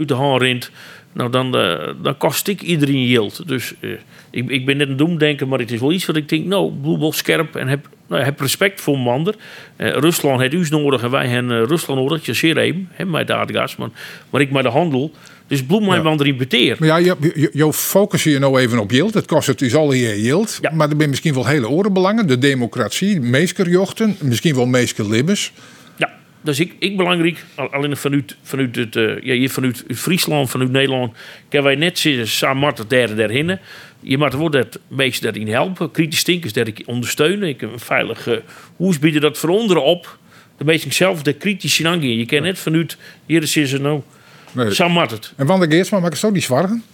[SPEAKER 4] de, hand rint, nou dan, uh, dan kost ik iedereen yield. Dus uh, ik, ik ben net een doemdenker, maar het is wel iets wat ik denk, nou, Bloemel scherp en heb, nou, heb respect voor een ander. Uh, Rusland heeft u nodig en wij hebben Rusland nodig. Ja, zeer mij daar maar, maar ik maar de handel. Dus bloemman ja. beteer.
[SPEAKER 3] Maar ja, je, je, je focus je nou even op yield. Het kost het dus al hier yield. Ja. Maar er zijn misschien wel hele orenbelangen. De democratie, meeskerjochten, misschien wel meeskerlibbers.
[SPEAKER 4] Ja, dus ik, ik belangrijk. Alleen vanuit, vanuit, het, uh, ja, hier vanuit Friesland, vanuit Nederland. Kunnen wij net samen Marten derde daarin. Je moet er dat meest daarin helpen. Kritisch stinkers dat ik ondersteunen. Ik een veilige hoe bieden dat voor onderen op. De meesten zelf de kritisch aangaan. Je kent net vanuit hier is ze nou. Nee. Zo het.
[SPEAKER 3] En Wanda Geertsma, maak ik zo die zwargen?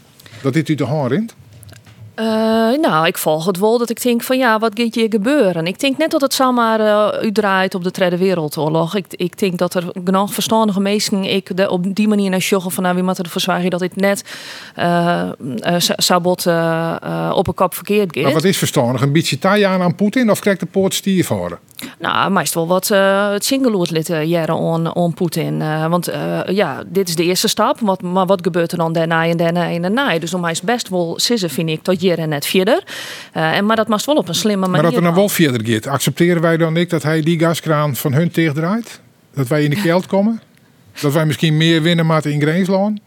[SPEAKER 3] Dat dit u de hand rint?
[SPEAKER 2] Uh, nou, ik volg het wel dat ik denk van ja, wat gaat hier gebeuren? Ik denk net dat het zomaar uh, u draait op de Tweede Wereldoorlog. Ik, ik denk dat er genoeg verstandige mensen ik de, op die manier naar sjoggen van nou, wie moet ervoor zorgen dat dit net uh, sabot op een kop verkeerd gaat.
[SPEAKER 3] Maar wat is verstandig? Een beetje taai aan aan Poetin of krijgt de poort stier voor?
[SPEAKER 2] Nou, meestal wel wat het singeloert jaren on, on Poetin. want ja, dit is de eerste stap. Wat, maar wat gebeurt er dan daarna en daarna en daarna? Dus om mij is best wel sissen, vind ik, en net verder. Uh, en, maar dat mag wel op een slimme manier.
[SPEAKER 3] Maar dat er dan wel verder gaat, accepteren wij dan niet dat hij die gaskraan van hun tegendraait? Dat wij in de keld komen? Dat wij misschien meer winnen maar in Greensland?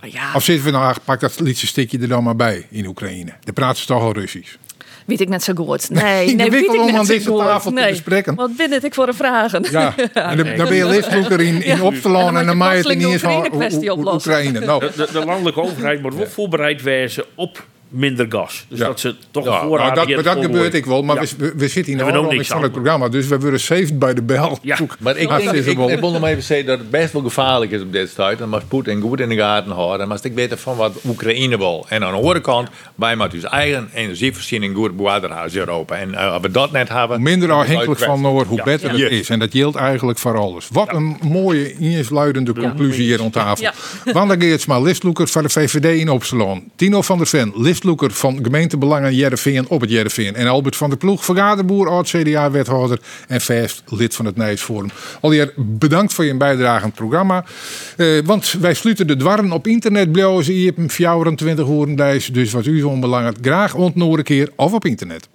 [SPEAKER 3] Ja. Of zitten we nou, pak dat liedje stikje er dan maar bij in Oekraïne? De praten ze toch al Russisch.
[SPEAKER 2] Weet ik net zo goed. Nee, nee, weet
[SPEAKER 3] ik om aan deze tafel nee. te bespreken.
[SPEAKER 2] Wat ben het ik voor de vragen?
[SPEAKER 3] Ja, en dan ben je listboeker in, in ja. Opstelaan en dan maak je het niet eens van Oekraïne.
[SPEAKER 4] Nou. De, de, landelijke overheid moet wel voorbereid wezen op minder gas. Dus dat ze toch ja, voorraad
[SPEAKER 3] nou, dat, dat gebeurt ik wel, maar we, we, zitten in de afronding van het programma, dus we worden saved bij de bel.
[SPEAKER 5] Ja. Maar ik denk, ik, ik, wil nog even zeggen dat het best wel gevaarlijk is op dit tijd. Dan moet Poetin goed in de gaten houden. Dan moet ik weten van wat Oekraïne wil. En aan de andere kant, wij moeten dus eigen energievoorziening goed bewaarderen als Europa. En uh, als we dat net hebben...
[SPEAKER 3] Minder afhankelijk van Noord, hoe beter het is. En dat geldt eigenlijk voor alles. Wat een mooie, insluitende conclusie hier aan tafel. Wanda Geertsma, listloeker van de VVD in Opsalon. Tino van der Ven, list listloeker van gemeentebelangen Jereveen op het Jereveen. En Albert van der Ploeg, vergaderboer, oud-CDA-wethouder en vast lid van het Nijsforum. Alweer bedankt voor je bijdrage aan het programma. Uh, want wij sluiten de dwarren op internet blozen. Je hebt een 24 uur Dus wat u zo belangrijk graag ontnoren keer of op internet.